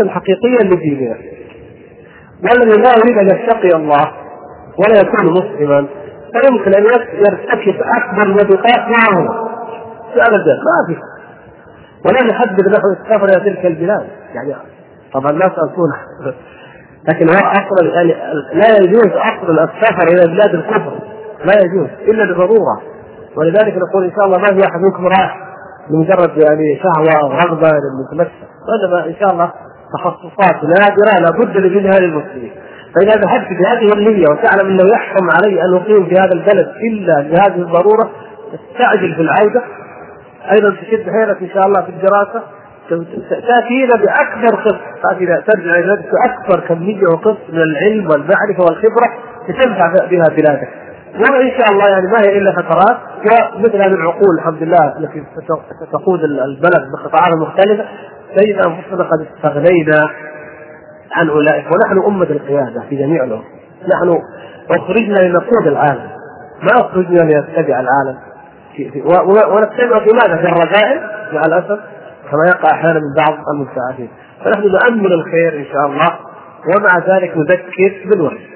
الحقيقية لديننا والذي لا يريد أن يتقي الله ولا يكون مسلما فيمكن أن يرتكب أكبر الموبقات معه. أبدا ما في. ولا يحدد له السفر إلى تلك البلاد. يعني طبعا لا تكون. لكن هو أصلا يعني لا يجوز أصلا السفر إلى بلاد الكفر. لا يجوز إلا لضروره ولذلك نقول إن شاء الله ما في أحد منكم رايح لمجرد يعني شهوة رغبة للمتمتع وإنما إن شاء الله تخصصات نادرة لابد لمنها للمسلمين. فإذا ذهبت بهذه النية وتعلم أنه يحكم علي أن أقيم في هذا البلد إلا لهذه الضرورة استعجل في العودة. أيضا تشد حيلك إن شاء الله في الدراسة. تاتينا بأكبر قسط تاتينا ترجع إلى باكبر كمية وقسط من العلم والمعرفة والخبرة لتنفع بها بلادك. وان شاء الله يعني ما هي إلا فترات. ومثل هذه العقول الحمد لله التي ستقود البلد بقطاعات مختلفة. تجد انفسنا قد استغنينا عن أولئك ونحن أمة القيادة في جميع الأمور. نحن أخرجنا لنقود العالم. ما أخرجنا لنتبع العالم. ونتبع في ماذا؟ في الرذائل مع الأسف كما يقع أحيانا من بعض المبتعثين فنحن نؤمل الخير إن شاء الله ومع ذلك نذكر بالوحي.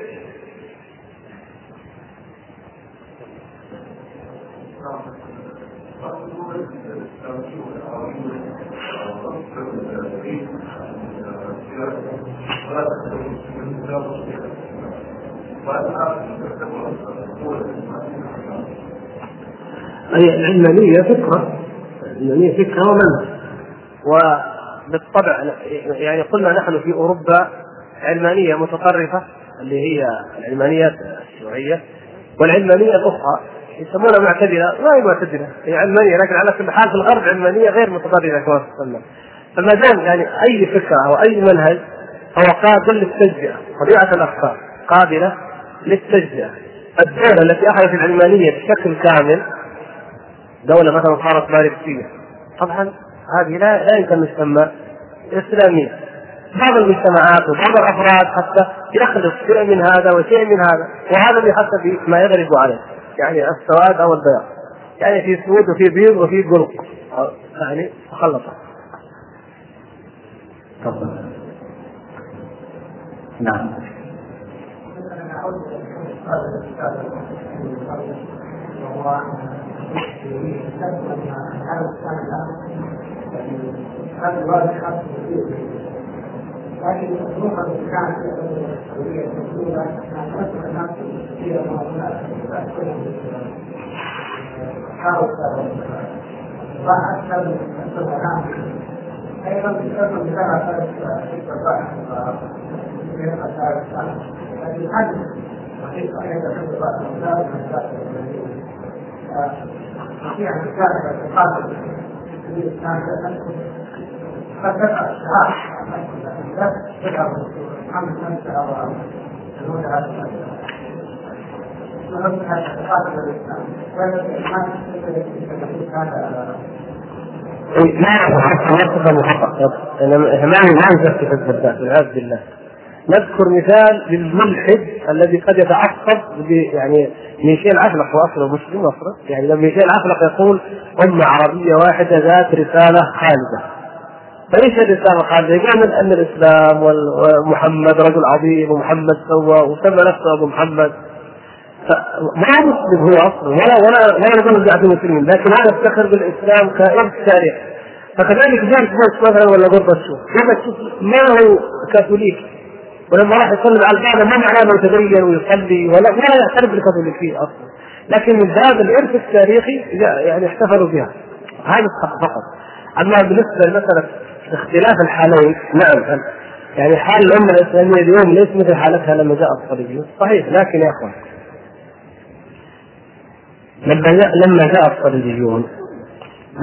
أي العلمانية فكرة. العلمانية فكرة ومنهج. وبالطبع يعني قلنا نحن في أوروبا علمانية متطرفة اللي هي العلمانيات الشيوعية والعلمانية الأخرى يسمونها معتدلة. ما هي معتدلة هي علمانية لكن على كل حال في الغرب علمانية غير متطرفة كما تسمى فما دام يعني أي فكرة أو أي منهج هو قابل للتجزئة طبيعة الافكار قابلة للتجزئة. الدولة التي أخذت العلمانية بشكل كامل دولة مثلا صارت ماركسية. طبعا هذه لا لا يمكن تسمى إسلامية. بعض المجتمعات وبعض الأفراد حتى يخلط شيء من هذا وشيء من هذا وهذا بحسب ما يغلب عليه يعني السواد أو البياض. يعني في سود وفي بيض وفي قرق يعني تفضل. نعم. هذا الواجب حق لكن مطروحة كانت السعودية المسؤولة عن فتح الناس ما هناك حاول راح أكثر من السبعات أيضا بسبب بتاع في البحث في مسائل لكن مسائل مسائل في كتابة القاتل قد ذكر محمد نفسه أو الهدى ما نعرف حتى مرتبة محقق ما نزكي في الذات والعياذ بالله. نذكر مثال للملحد الذي قد يتعصب يعني ميشيل عفلق هو اصله مسلم أصلا يعني لما ميشيل عفلق يقول امه عربية واحدة ذات رسالة خالدة. فايش الرساله الخالده؟ يقول أن الإسلام ومحمد رجل عظيم ومحمد سوى وسمى نفسه أبو محمد. ما مسلم هو أصلا ولا ولا ولا نقول جاء المسلمين لكن هذا يفتخر بالإسلام كارث تاريخ. فكذلك بوش مثلا ولا غورباتشوف غورباتشوف ما هو كاثوليك. ولما راح يصلي على الكعبه ما معناه إنه يتدين ويصلي ولا ولا يعترف بالكاثوليكيه أصلا. لكن من باب الإرث التاريخي يعني احتفلوا بها. هذا فقط. أما بالنسبة لمساله اختلاف الحالين نعم يعني حال الأمة الإسلامية اليوم ليس مثل حالتها لما جاء الصليبيون صحيح لكن يا أخوان لما جاء لما جاء الصليبيون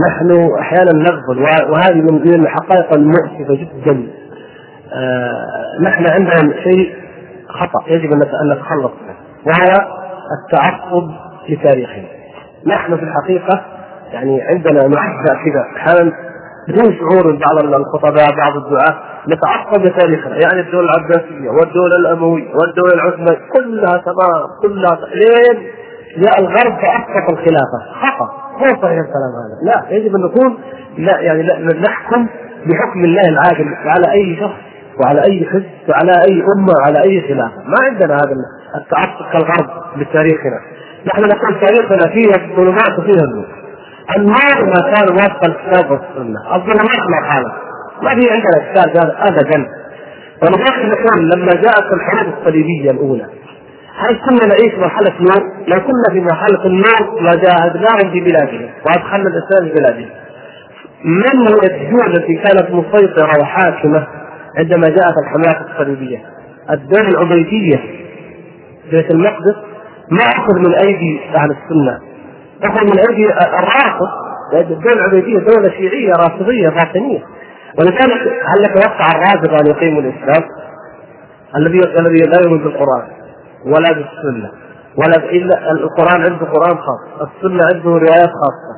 نحن أحيانا نغفل وهذه من الحقائق المؤسفة جدا. نحن عندنا شيء خطأ يجب أن نتخلص منه وهو التعصب لتاريخنا نحن في الحقيقة يعني عندنا نعزى كذا أحيانا بدون شعور بعض الخطباء بعض الدعاة نتعصب لتاريخنا يعني الدولة العباسية والدولة الأموية والدولة العثمانية كلها تمام كلها لين جاء الغرب فأسقط الخلافة. خطأ. مو صحيح الكلام هذا. لا يجب أن نكون لا يعني لا نحكم بحكم الله العادل على أي شخص. وعلى أي حزب وعلى أي أمة وعلى أي خلافه، ما عندنا هذا التعصب كالغرب لتاريخنا، نحن نقول تاريخنا فيه الظلمات وفيه النور. النور ما كان وفق الكتاب والسنة، الظلمات ما كانت. ما في عندنا اشكال هذا ابدا. ولذلك نقول لما جاءت الحروب الصليبية الأولى هل كنا نعيش مرحلة نور؟ لو كنا في مرحلة النور لجاهدناهم في بلادهم وأدخلنا الإسلام في بلادهم. من هو التي كانت مسيطرة وحاكمة عندما جاءت الحملات الصليبية؟ الدولة العبيدية بيت المقدس ما أخذ من أيدي أهل السنة أخذ من أيدي الرافض الدولة العبيدية دولة شيعية رافضية باطنية ولذلك هل يقطع الرافض أن يقيموا الإسلام؟ الذي الذي لا يؤمن بالقرآن ولا بالسنة ولا إلا القرآن عنده قرآن خاص السنة عنده روايات خاصة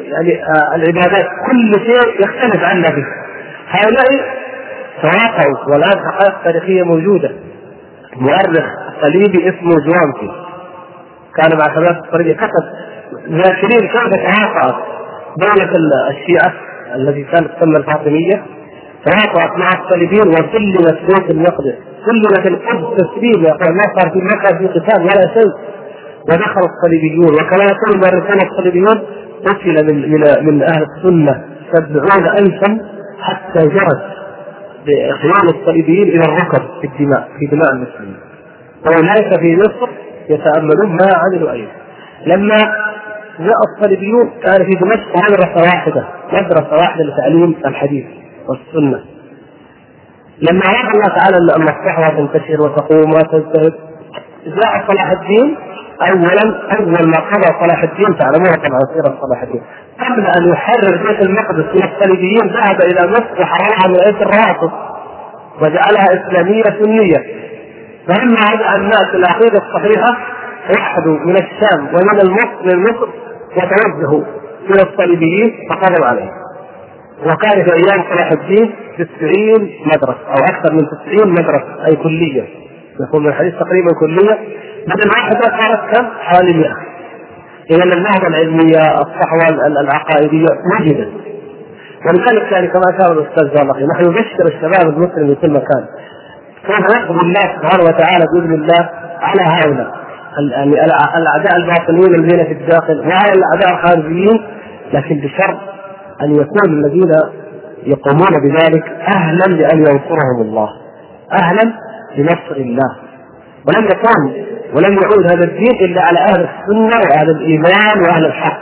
يعني آه، العبادات كل شيء يختلف عن النبي هؤلاء تواقعوا والآن حقائق تاريخية موجودة. مؤرخ صليبي اسمه جوانتي كان مع شباب الصليبية كتب ذاكرين كيف تواقعت دولة الشيعة التي كانت تسمى الفاطمية. تواقعت مع الصليبيين وسلمت بيت المقدس. سلمت القدس تسليم. ما صار في ما كان في قتال ولا شيء. ودخل الصليبيون. وكما يقول المؤرخون الصليبيون قتل من من من أهل السنة. سبعون الفا حتى جرت. خيال الصليبيين إلى الركب في الدماء في دماء المسلمين. واولئك في مصر يتأملون ما عملوا أيضا. لما جاء الصليبيون كان في دمشق مدرسة واحدة مدرسة واحدة لتعليم الحديث والسنة. لما اراد الله تعالى أن الصحوه تنتشر وتقوم وتزدهر جاء صلاح الدين اولا أول ما قضى صلاح الدين تعلمون طبعا سيرة صلاح الدين. قبل أن يحرر بيت المقدس من الصليبيين ذهب إلى مصر وحررها من ايس الروافض وجعلها إسلامية سنية. فلما رجع الناس العقيدة الصحيحة وحدوا من الشام ومن من مصر وتوجهوا إلى الصليبيين فقضوا عليه وكان في أيام صلاح الدين 90 مدرسة أو أكثر من 90 مدرسة أي كلية. يقول الحديث تقريبا كلية. بدل واحدة صارت كم؟ حوالي 100 اذا النهضه العلميه الصحوه العقائديه وجدت ولذلك يعني كما اشار الأستاذ زالقي نحن نبشر الشباب المسلم في كل مكان. كيف يقضي الله سبحانه وتعالى بإذن الله على هؤلاء. يعني الأعداء الباطنيين الذين في الداخل وعلى الأعداء الخارجيين لكن بشرط أن يكون الذين يقومون بذلك أهلا لأن ينصرهم الله. أهلا لنصر الله. ولم يكون ولم يعود هذا الدين إلا على أهل السنة وأهل الإيمان وأهل الحق.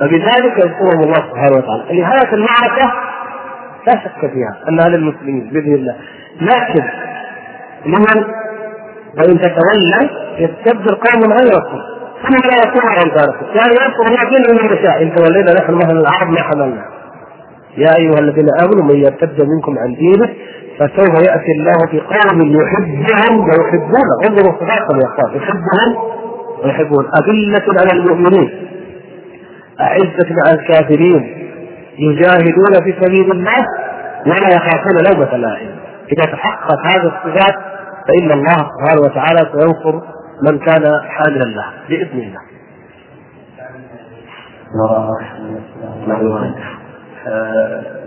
فبذلك يذكرهم الله سبحانه وتعالى. نهايه المعركة لا شك فيها انها للمسلمين بإذن الله. لكن لمن وإن تتولى يستبدل قوم غيركم ثم لا يكون امثالكم يعني يذكر الله دين من يشاء. إن تولينا نحن مثلا العرب ما حملنا يا أيها الذين آمنوا من يرتد منكم عن دينه فسوف يأتي الله بقوم يحبهم ويحبونه. انظروا صفاتهم يا أخوان. يحبهم ويحبون. أذلة على المؤمنين. أعزة على الكافرين. يجاهدون في سبيل الله ولا يخافون لومة لائم. إذا تحققت هذه الصفات فإن الله سبحانه وتعالى سينصر من كان حاملا له بإذن الله.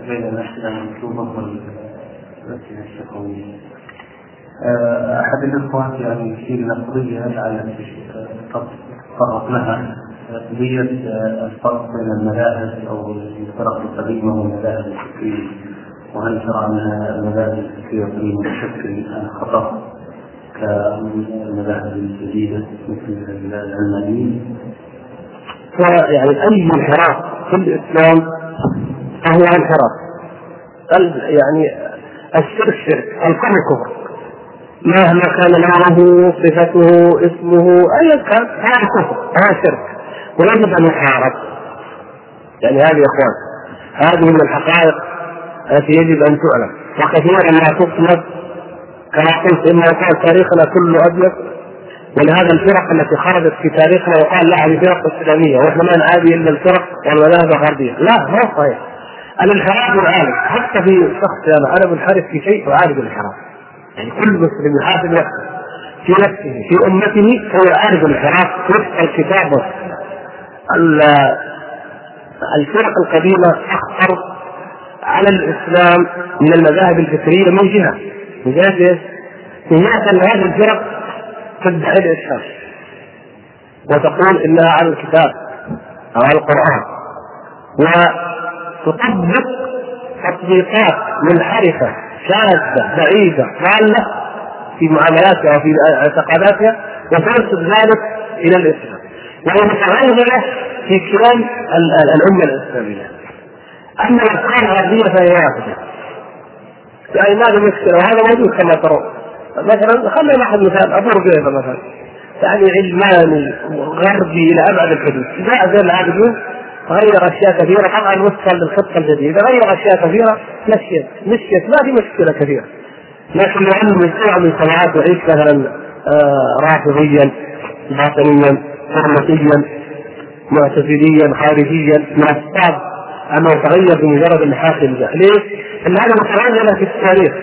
بين المطلوبة الأسئلة الشفوية آه، أحد الإخوة يعني يشير إلى قضية لعل تطرق لها قضية آه، الفرق بين المذاهب أو الفرق القديمة والمذاهب الفكرية وهل ترى أن المذاهب الفكرية القديمة تشكل خطر كالمذاهب الجديدة مثل العلمانيين؟ يعني أي انحراف في الإسلام فهو انحراف يعني الشرك شرك الكفر. كفر مهما كان نوعه صفته اسمه ايا كان هذا كفر هذا شرك. ويجب أن يحارب يعني هذه يا إخوان هذه من الحقائق التي يجب أن تعلم. وكثيرا ما تطلب كما قلت إن يكون تاريخنا كله أبيض. ولهذا الفرق التي خرجت في تاريخنا وقال لا هذه فرق إسلامية. وإحنا ما نعادي إلا الفرق والمذاهب الغربية. لا ما صحيح. الانحراف يعالج حتى في شخص أنا أنا منحرف في شيء اعالج الانحراف يعني كل مسلم يحاسب نفسه. في نفسه في أمته فهو يعالج الانحراف وفق الكتاب. الفرق القديمة أخطر على الإسلام من المذاهب الفكريه من جهة. من جهة إيش؟ من جهة أن هذه الفرق تدعي الإسلام وتقول إنها على الكتاب أو على القرآن. وتطبق تطبيقات منحرفة شاذة بعيدة ضالة في معاملاتها وفي اعتقاداتها وتنسب ذلك إلى الإسلام. وهي متغلغلة في كلام الأمة الإسلامية. أما الأفكار الغربية فهي واحدة. يعني ما في مشكلة وهذا موجود كما ترون مثلا خلينا ناخذ مثال أبو رقيبة مثلا. يعني علماني غربي إلى أبعد الحدود. جاء زين العابدين غير أشياء كثيرة طبعا وفقا للخطة الجديدة. غير أشياء كثيرة مشيت مشيت ما في مشكلة كثيرة. لكن لو مجموعه من سماعات يعيش مثلا آه رافضيا باطنيا حرمتيا معتزليا خارجيا من اسباب انه تغير بمجرد النحاس الجاه، ليش؟ لأن هذا متغلغله في التاريخ.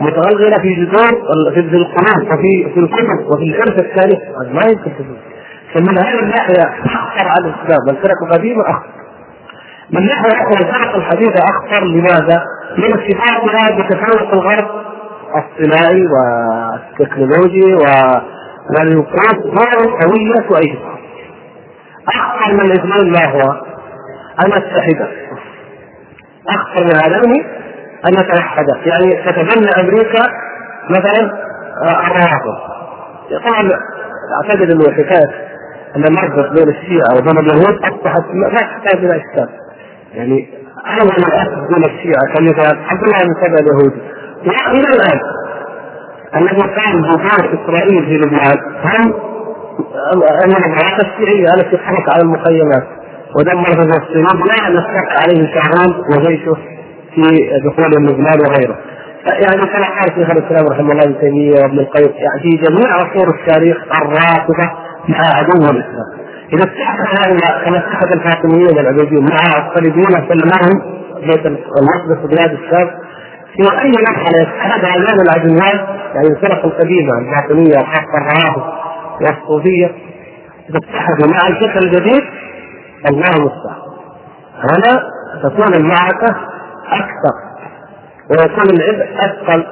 متغلغله في جذور في القلوب وفي في الكتب وفي الارث التاريخي ما يمكن تفوز فمن هذه الناحيه أخطر على الإسلام. والفرق القديمه أخطر. من ناحيه أخرى الفرق الحديثه أخطر. لماذا؟ لارتباطها بتفوق الغرب. الصناعي والتكنولوجي والوقوف دور قويه وأيضا أخطر من الاثنين ما هو؟ أن نتحد أخطر من هذين أن نتوحد يعني تتبنى أمريكا مثلا الروافض طبعا أعتقد إنه حكاية أن المربط بين الشيعة وبين اليهود أصبحت ما تحتاج إلى إشكال. يعني اول الاسس بين الشيعة كمثال عبد الله بن سبع اليهودي والى الآن الذي قام بدور إسرائيل في لبنان هم المجموعات الشيعية التي حرك على المخيمات ودمر فلسطين لا نشق عليه شعران وجيشه في دخول لبنان وغيره. يعني كما قال شيخ الإسلام رحمه الله ابن تيمية وابن القيم يعني في جميع عصور التاريخ الرافضة مع عدو الإسلام. إذا اتحد هؤلاء كما اتحد الفاطميون العبيديون مع الصليبيون سلمهم بيت المقدس وبلاد الشام في أي مرحله يتحد هذان العدوان يعني الفرق القديمة الباطنيه وخاصه الروافض والصوفية إذا اتحدوا مع الفكر الجديد الله المستعان. هنا تكون المعركة أكثر ويكون العبء أثقل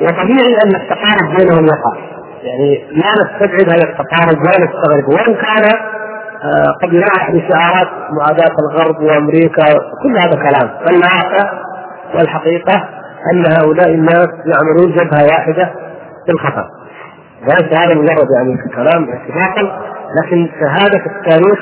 وطبيعي أن التقارب بينهم يقع. يعني لا نستبعد هذا التقارب ولا نستغرب. وإن كان آه، قد يلاحظ بشعارات معاداة الغرب وأمريكا كل هذا كلام. فالواقع والحقيقة أن هؤلاء الناس يعملون جبهة واحدة في الخطر. وليس هذا مجرد يعني كلام اتفاقا لكن شهادة التاريخ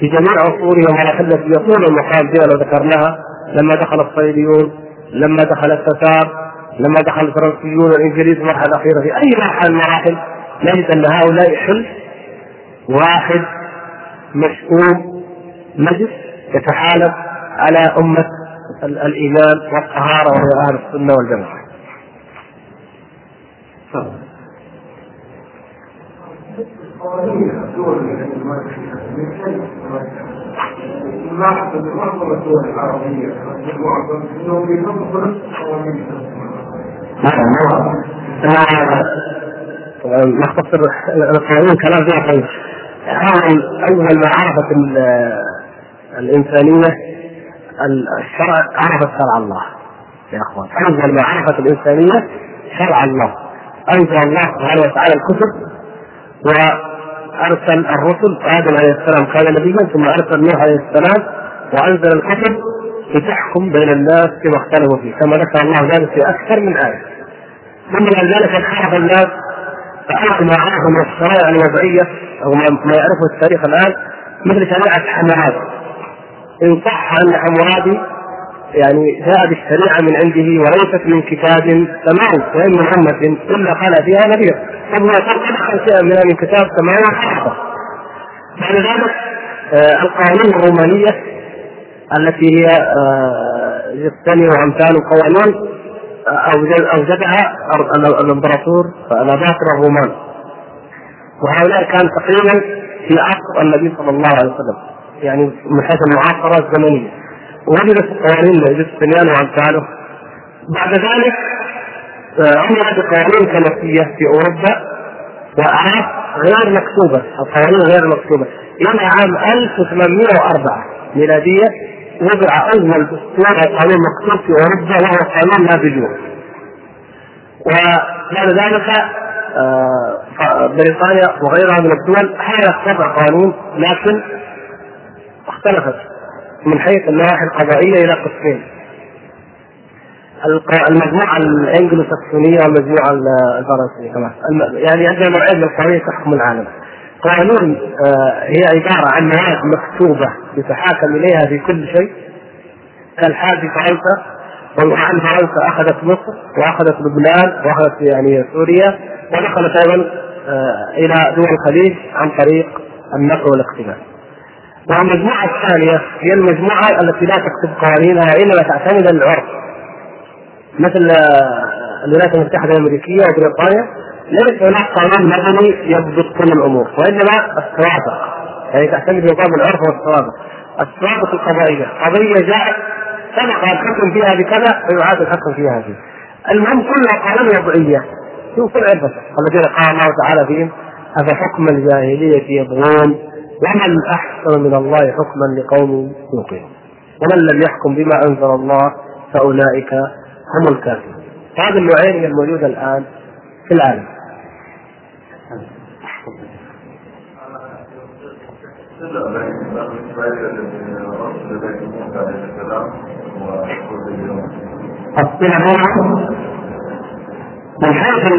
في جميع عصوره ومراحل التي يطول المقام فيها لو ذكرناها لما دخل الصيديون لما دخل التتار لما دخل الفرنسيون والإنجليز المرحله الاخيره في أي مرحلة من المراحل نجد أن هؤلاء حلف واحد مشؤوم مجلس يتحالف على أمة الإيمان والطهارة وهي أهل السنة والجماعة. نلاحظ ان معظم الدول العربيه انهم القوانين نختصر القانون كلام فيها طيب. اول ما عرفت الإنسانية الشرع عرفت شرع الله. يا إخوان اول ما عرفت الإنسانية شرع الله. أنزل الله سبحانه وتعالى الكتب وأرسل الرسل. آدم عليه السلام كان نبيا ثم أرسل نوح عليه السلام وأنزل الكتب لتحكم بين الناس فيما اختلفوا فيه. كما ذكر الله ذلك في أكثر من آية. ثم بعد ذلك انحرف الناس فعرفوا ما عرفوا من الشرائع الوضعية أو ما يعرفه التاريخ الآن مثل شريعة حمورابي إن صح أن حمورابي يعني جاء بالشريعة من عنده وليست من كتاب سماوي وإن من إلا خلا فيها نذير. طب هو قد شيئا من كتاب سماوي وحرفه بعد ذلك آه القوانين الرومانية التي هي آه جبتني وأمثال قوانين أوجدها الإمبراطور الاباطره الرومان. وهؤلاء كان تقريبا في عصر النبي صلى الله عليه وسلم يعني من حيث المعاصرة الزمنية. ووجدت القوانين جوستنيان وامثاله بعد ذلك عملت آه، بقوانين كنسية في أوروبا وأعراف غير مكتوبة القوانين غير مكتوبة. إلى عام 1804 ميلادية وضع أول أو قانون مكتوب في اوروبا وهو قانون نابليون وبعد ذلك آه، بريطانيا وغيرها من الدول حاولت تضع قوانين لكن اختلفت من حيث النواحي القضائية إلى قسمين. المجموعة الانجلو ساكسونيه والمجموعة الفرنسية كمان. يعني عندنا نوعين من القوانين تحكم العالم. قانون آه، هي عبارة عن مواد مكتوبة يتحاكم إليها في كل شيء كالحال في فرنسا وعن فرنسا أخذت مصر وأخذت لبنان وأخذت يعني سوريا ودخلت أيضا آه، إلى دول الخليج عن طريق النقل والاقتباس. والمجموعة الثانية هي المجموعة التي لا تكتب قوانينها انما تعتمد العرف. مثل آه، الولايات المتحدة الأمريكية وبريطانيا ليس هناك قانون مدني يضبط كل الأمور وإنما السوابق يعني تعتمد نظام العرف والسوابق. السوابق القضائية قضية جاءت سبق الحكم فيها بكذا فيعاد الحكم فيها هذه. المهم كلها قوانين وضعية شوف العبث الذين قال الله تعالى فيهم أفحكم الجاهلية يبغون ومن أحسن من الله حكما لقوم يوقنون ومن لم يحكم بما أنزل الله فأولئك هم الكافرون هذه النوعين هي الموجودة الآن في العالم الصلة من حيث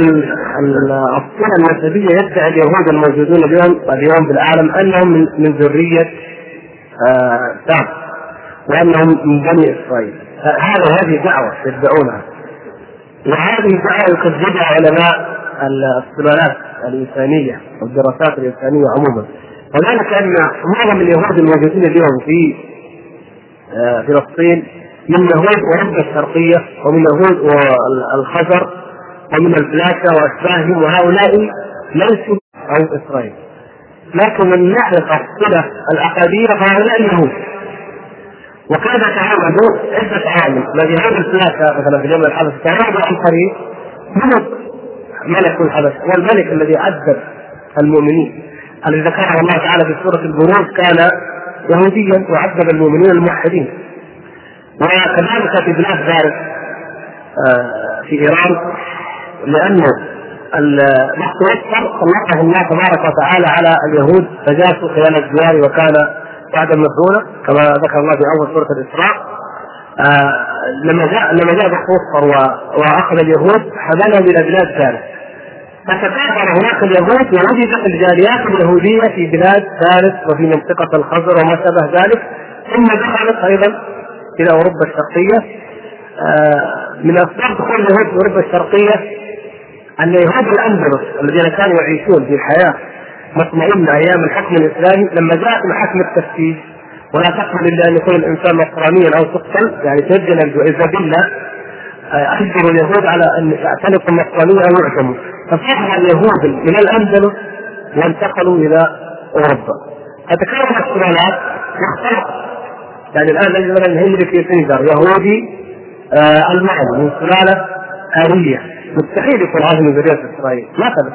الصلة النسبية يدعي اليهود الموجودون اليوم اليوم في العالم أنهم من, ذرية آه سام وأنهم من بني إسرائيل. هذا هذه دعوة يدعونها. وهذه دعوة يكذبها علماء الصلالات الإنسانية والدراسات الإنسانية عموما. وذلك أن معظم اليهود الموجودين اليوم في آه فلسطين من يهود أوروبا الشرقية ومن يهود والخزر ومن الفلاشة وأشباههم وهؤلاء ليسوا أو إسرائيل. لكن من ناحية الصلة العقدية فهؤلاء اليهود. وكان تعامدوا عدة عوامل الذي هذا الفلاشة مثلا في اليوم الحدث تعامد عن طريق ملك ملك الحبش والملك الذي عذب المؤمنين. الذي ذكره الله تعالى في سورة البروج كان يهوديا وعذب المؤمنين الموحدين. وكذلك في بلاد فارس آه، في إيران لأنه المحصول سلطه الله تبارك وتعالى على اليهود فجاسوا خلال الديار وكان بعد مفعولا كما ذكر الله في أول سورة الإسراء آه لما جاء لما جاء بخوصر وأخذ اليهود حملهم إلى بلاد فارس. فتكاثر هناك اليهود ووجدت الجاليات اليهودية في بلاد فارس وفي منطقة الخزر وما شابه ذلك. ثم دخلت أيضا إلى أوروبا الشرقية. آه من أسباب دخول اليهود في أوروبا الشرقية أن يهود الأندلس الذين كانوا يعيشون في حياه مطمئنه أيام الحكم الإسلامي لما جاءت محاكم التفتيش ولا تقبل إلا أن يكون الإنسان نصرانيا أو تقتل يعني تسجن بالله اجبروا اليهود على أن يعتنقوا النصرانية أو يعدموا فصح اليهود من الأندلس وانتقلوا إلى أوروبا. فتكون السلالات واختلط يعني الآن نجد مثلا هنري كيسنجر يهودي آه من سلالة آرية. مستحيل يكون هذا من ذرية إسرائيل مثلا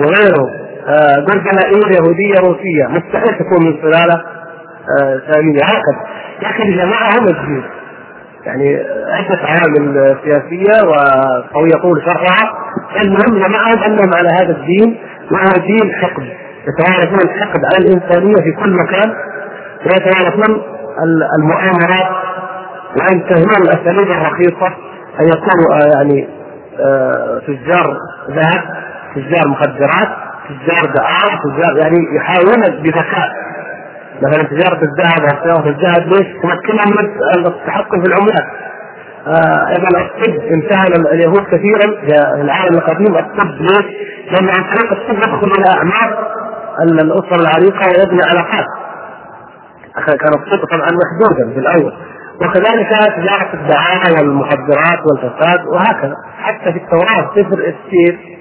وغيره. آه إير يهودية روسية. مستحيل تكون من سلالة آه ثانية هكذا. لكن جماعهم الدين. يعني عدة عوامل سياسية أو يقول شرعها. المهم جمعهم أنهم على هذا الدين وهو دين حقد. يتوارثون الحقد على الإنسانية في كل مكان. ويتوارثون المؤامرات. وينتهون الأساليب الرخيصة. أن يكونوا آه، يعني آه، تجار ذهب تجار مخدرات. تجار دعارة تجار يعني يحاولون بذكاء. مثلا تجارة الذهب وصياغة الذهب ليش؟ تمكنهم من التحكم في العملات. آه، أيضا الطب امتهن اليهود كثيرا في العالم القديم. الطب ليش؟ لأن عن طريق الطب يدخل إلى اعماق الاسر العريقة ويبني علاقات. كان الطب طبعا محدودا في الأول. وكذلك تجارة الدعاية والمخدرات والفساد وهكذا. حتى في التوراة سفر السير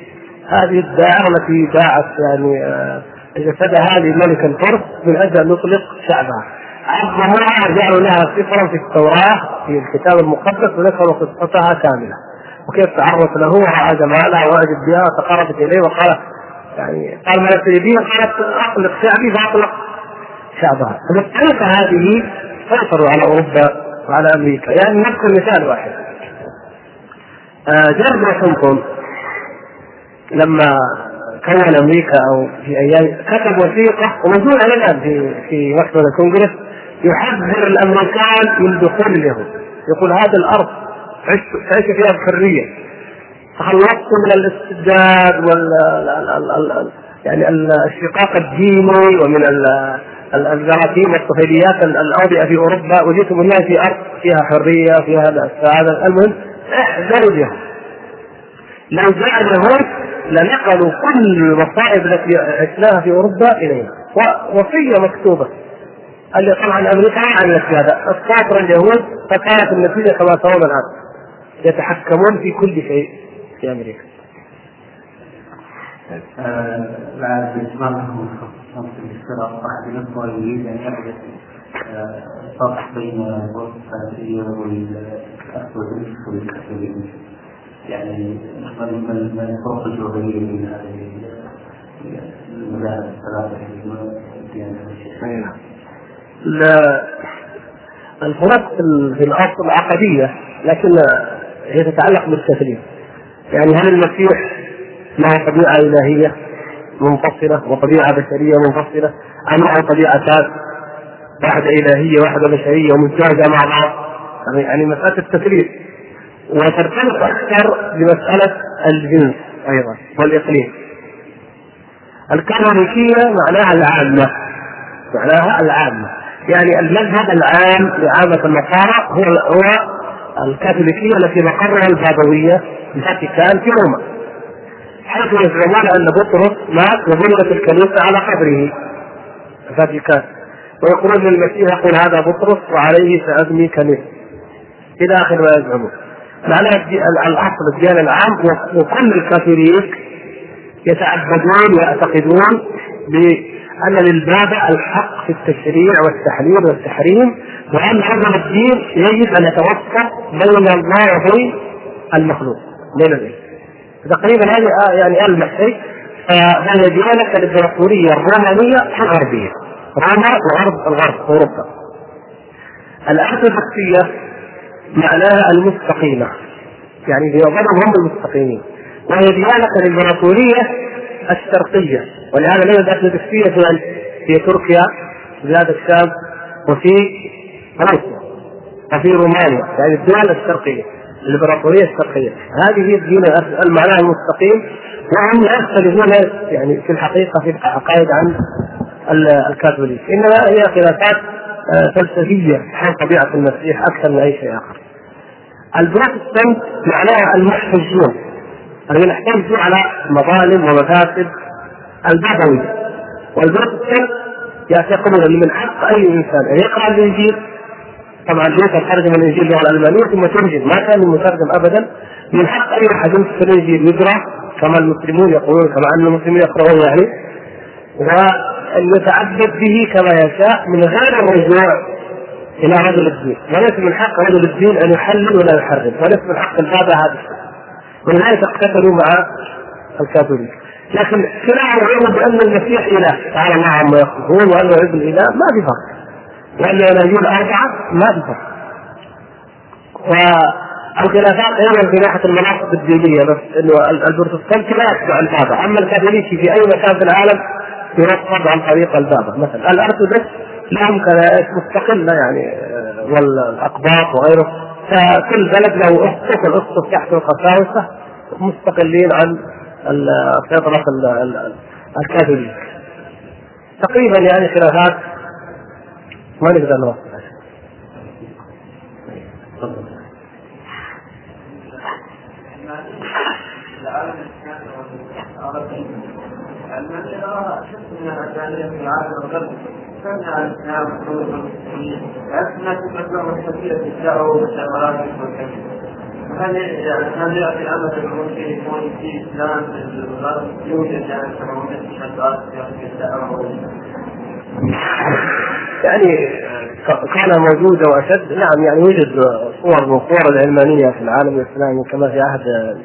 هذه الدائرة التي باعت يعني آه، جسدها لملك الفرس من أجل أن يطلق شعبها. عظموها جعلوا لها سفرا في التوراة في الكتاب المقدس وذكروا قصتها كاملة. وكيف تعرف له وراى جمالها واعجب بها وتقربت إليه وقال يعني قال ما تريدين قالت أطلق شعبي فأطلق شعبها. فبالطريقه هذه سيطروا على أوروبا وعلى أمريكا يعني نذكر مثال واحد آه، جورج واشنطن لما كون أمريكا أو في أيام كتب وثيقة وموجوده الآن في في مكتبه الكونغرس يحذر الأمريكان من دخول اليهود يقول هذه الأرض تعيش فيها بحرية. تخلصت من الاستبداد وال يعني الشقاق الديني ومن الجراثيم والطفيليات الاوبئه في أوروبا وجئتم الناس في أرض فيها حرية فيها السعاده المهم احذروا اليهود لو جاء اليهود لنقلوا كل المصائب التي عشناها في أوروبا إلينا. وصيه مكتوبة. اللي طبعا أمريكا ما عملت هذا الساطر اليهود فكانت النتيجة كما ترون الآن. يتحكمون في كل شيء في أمريكا. بعد اجمالهم خصوصا في أحد الاخوه يريد ان فرق بين والكاثوليك. يعني ما الفرق الجوهرية بين هذه المذاهب الثلاثة نعم. لا الفرق في الأصل عقديه لكن هي تتعلق بالتسليم يعني هل المسيح له طبيعة إلهية منفصلة وطبيعة بشرية منفصلة؟ أم له طبيعتان واحدة إلهية واحدة بشرية ومزدوجه مع بعض؟ يعني مسألة التسليم وترتبط أكثر بمساله الجنس أيضا والإقليم. الكاثوليكية معناها العامة معناها العامة. يعني المذهب العام لعامة النصارى هو هو الكاثوليكية التي مقرها البابوية الفاتيكان في روما. حيث يزعمون أن بطرس مات وبلغت الكنيسة على قبره الفاتيكان. ويقولون للمسيح يقول هذا بطرس وعليه سابني كنيسة. إلى آخر ما يزعمون. معناها الاصل الديانة العام وكل الكاثوليك يتعبدون ويعتقدون بأن للبابا الحق في التشريع والتحليل والتحريم وأن هذا الدين يجب أن يتوسط بين الله وبين المخلوق. بين الاثنين تقريبا هذه آه يعني المح شيء فهي ديانه الامبراطوريه الرومانية الغربية. روما وغرب الغرب أوروبا. الارثوذكسيه معناها المستقيمه يعني بيظنهم هم المستقيمين. وهي ديانة الامبراطوريه الشرقية. ولهذا لا الارثوذكسيه في في تركيا بلاد الشام وفي روسيا وفي رومانيا. يعني الدول الشرقية الامبراطوريه الشرقية. هذه هي الدين المعنى المستقيم. وهم لا يختلفون يعني في الحقيقة في العقائد عن الكاثوليك. إنما هي خلافات فلسفية حول طبيعة المسيح أكثر من أي شيء آخر. البروتستانت معناها المحتجون الذين احتجوا على مظالم ومفاسد البابويه والبروتستانت يعتقدون أن من حق أي إنسان أن يقرأ الإنجيل طبعا لوثر ترجم الإنجيل باللغة الألمانية ثم ترجم ما كان مترجم ابدا. من حق أي أحد يمسك الإنجيل يقرأ كما المسلمون يقولون كما أن المسلمين يقرؤون يعني. وان يتعبد به كما يشاء من غير الرجوع إلى رجل الدين. وليس من حق رجل الدين أن يحلل ولا يحرم. وليس من حق البابا هذا الشيء. ولذلك اقتتلوا مع الكاثوليك. لكن كلاهما يعلم بأن المسيح إله؟ تعالى الله عما يقولون وانه ابن اله ما في فرق. وان الاناجيل اربعه ما في فرق. والخلافات أيضا في ناحية المناطق الدينية بس إنه البروتستانت لا يتبع البابا أما الكاثوليكي في أي مكان في العالم ينصب عن طريق البابا مثلا الارثوذكس لهم كنائس مستقلة يعني والأقباط وغيره. فكل بلد له اسقف الاسقف تحته القساوسه مستقلين عن سيطره الكاثوليك. تقريبا يعني خلافات. ما نقدر نوصلها هل يعني كان موجودة وأشد. نعم يعني يوجد صور من صور العلمانية في العالم الإسلامي كما في عهد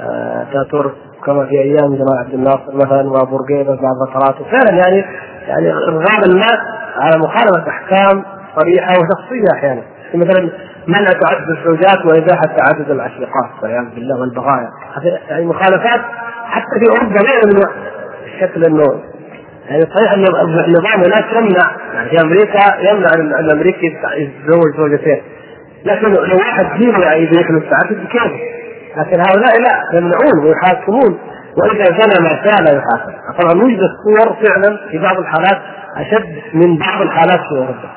اتاتورك كما في أيام جمال عبد الناصر مثلا وبورقيبة بعض فتراته فعلا يعني يعني ارغام الناس على مخالفه أحكام صريحة وشخصية أحيانا. مثلا منع تعدد الزوجات واباحه تعدد العشيقات والعياذ بالله والبغايا. هذه مخالفات حتى في أوروبا غير من الشكل إنه يعني صحيح أن النظام هناك يمنع يعني في أمريكا يمنع الأمريكي يتزوج زوجتين. لكن لو واحد دينه يعني يدرك التعدد كيف؟ لكن هؤلاء لا يمنعون ويحاكمون. وإذا زنى ما كان يحاسب طبعا وجدت صور فعلا في بعض الحالات أشد من بعض الحالات في أوروبا.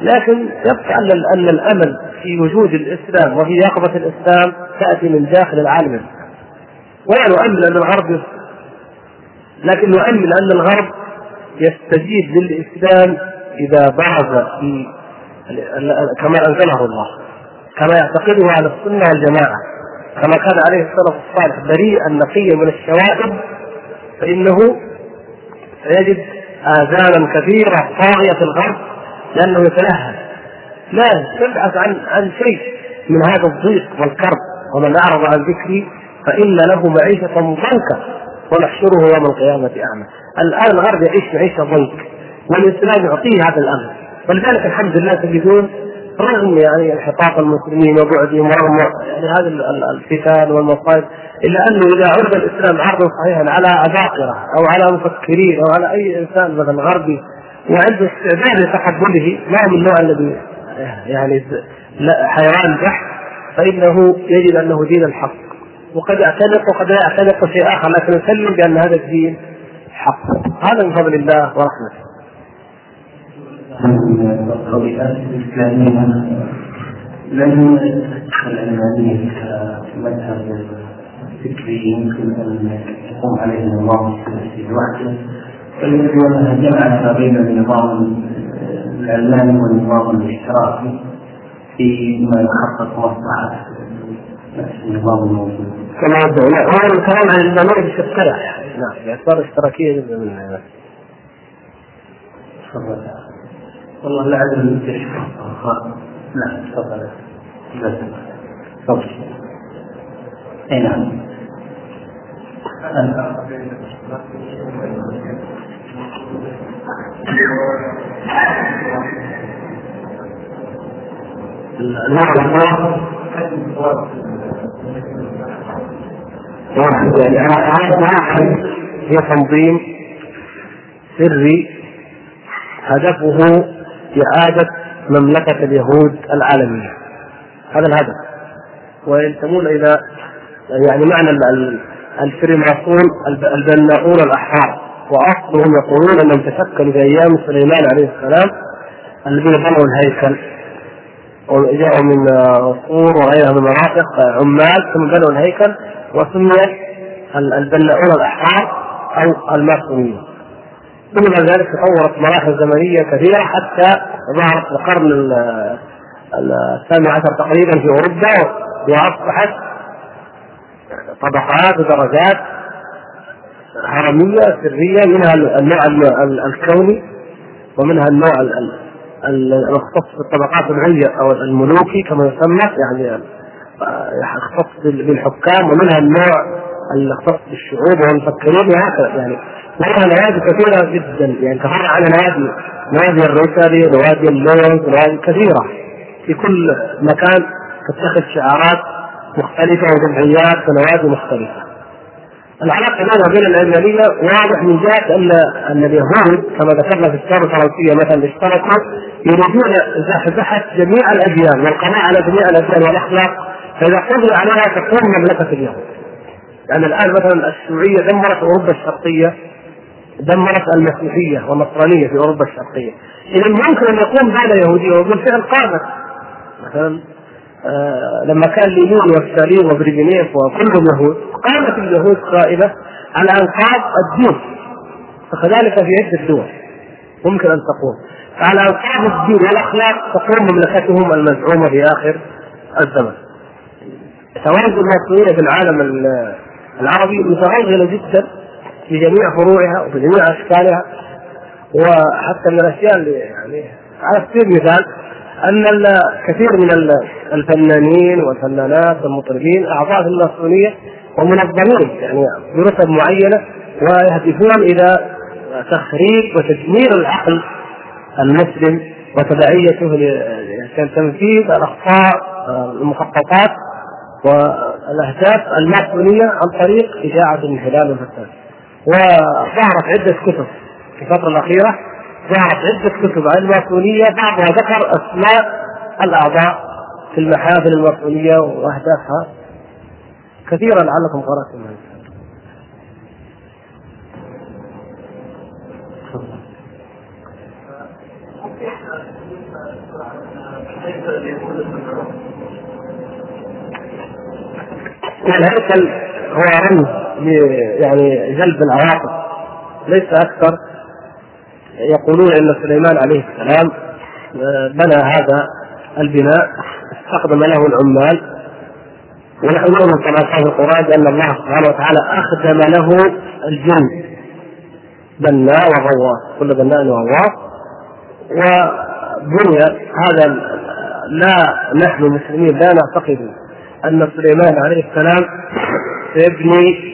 لكن يبقى أن الأمل في وجود الإسلام وفي يقظة الإسلام تأتي من داخل العالم. ولا نؤمل أن الغرب لكن نؤمل أن الغرب يستجيب للإسلام إذا برز في كما أنزله الله كما يعتقده أهل السنة والجماعة. كما كان عليه السلف الصالح بريئا نقيا من الشوائب فإنه سيجد آذانا كثيره طاغية في الغرب لأنه يتلهى. لا تبحث عن عن شيء من هذا الضيق والكرب ومن أعرض عن ذكري فإن له معيشة ضنكا ونحشره يوم القيامة أعمى. الآن الغرب يعيش معيشة ضنك والإسلام يعطيه هذا الأمر. ولذلك الحمد لله تجدون رغم يعني انحطاط المسلمين وبعدهم ورغم يعني هذه الفتن والمصائب إلا أنه إذا عرض الإسلام عرضا صحيحا على عباقره أو على مفكرين أو على أي إنسان مثلا غربي وعنده استعداد لتقبله ما هو من النوع الذي يعني حيوان بحت فإنه يجد أنه دين الحق. وقد يعتنق وقد لا يعتنق شيء آخر لكن يسلم بأن هذا الدين حق. هذا من فضل الله ورحمته. الطريقات الإسلامية لم تدخل العلمانية كمذهب فكري يمكن أن يقوم عليه النظام السياسي لوحده بل أنها جمعت ما بين النظام العلماني والنظام الاشتراكي فيما يحقق مصلحة نفس النظام الموجود. كما لا هو الكلام عن النماذج الشركية نعم باعتبار اشتراكية جزء من تفضل. والله لا أدري نعم تفضل. تفضل. أي نعم. يعني هي تنظيم سري هدفه إعادة مملكة اليهود العالمية. هذا الهدف. وينتمون إلى يعني معنى الفريماسون البناؤون الأحرار. وأصلهم يقولون أنهم تشكلوا في أيام سليمان عليه السلام الذين بنوا الهيكل. وجاءوا من صور وغيرها من المناطق عمال ثم بنوا الهيكل وسميت البناؤون الأحرار أو الماسونية ثم بعد ذلك تطورت مراحل زمنية كثيرة حتى ظهرت في القرن الثامن عشر تقريبا في أوروبا وأصبحت طبقات ودرجات هرمية سرية منها النوع الكوني ومنها النوع المختص بالطبقات العليا أو الملوكي كما يسمى يعني يختص بالحكام ومنها النوع المختص بالشعوب والمفكرين وهكذا يعني لها نوادي كثيرة جدا يعني تفرع على نوادي نوادي الروتري نوادي اللونز نوادي كثيرة في كل مكان تتخذ شعارات مختلفة وجمعيات ونوادي مختلفة. العلاقة بينها وبين العلمانيه واضح من جهة ان أن اليهود كما ذكرنا في الثوره الفرنسية مثلا اشتركوا يريدون زحزحه جميع الأديان والقضاء على جميع الأديان والأخلاق فإذا قضي عليها تكون مملكة اليهود. يعني الآن مثلا الشيوعيه دمرت أوروبا الشرقية دمرت المسيحية والنصرانية في أوروبا الشرقية. إذا ممكن أن يقوم دوله يهوديه وبالفعل قامت مثلا آه لما كان لينين وستالين وبريجنيف وكلهم يهود قامت اليهود قائمة على أنقاض الدين فكذلك في عدة دول ممكن أن تقوم على أنقاض الدين والاخلاق تقوم مملكتهم المزعومة في آخر الزمن. تواجد المصريين في العالم العربي متغلغله جدا في جميع فروعها وفي جميع أشكالها وحتى من الأشياء اللي يعني على سبيل المثال أن كثير من الفنانين والفنانات والمطربين أعضاء في الماسونيه ومنظمين يعني برتب معينة ويهدفون إلى تخريب وتدمير العقل المسلم وتبعيته كان تنفيذ الأخطاء المخططات والأهداف الماسونيه عن طريق اشاعه الانحلال والفساد. وظهرت عدة كتب في الفترة الأخيرة. ظهرت عدة كتب عن الماسونيه بعضها ذكر أسماء الأعضاء في المحافل الماسونيه وأهدافها. كثيرا لعلكم قرأتم الهيكل هو رمز يعني جلب العواطف ليس أكثر. يقولون إن سليمان عليه السلام آه، بنى هذا البناء استخدم له العمال. ونحن كما قال في القرآن بان الله سبحانه وتعالى أخدم له الجن. بناء وغواص كل بناء وغواص. وبني هذا لا نحن المسلمين لا نعتقد أن سليمان عليه السلام سيبني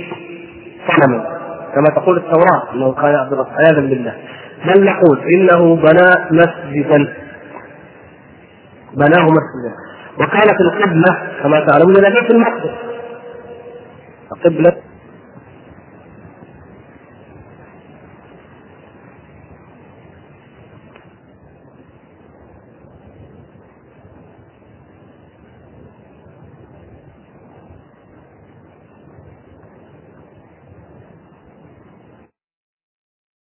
صنما كما تقول التوراة إنه كان يعبد عياذا بالله. بل نقول إنه بنى مسجدا؟ بناه مسجدا. وكانت القبلة كما تعلمون إلى بيت المقدس. القبلة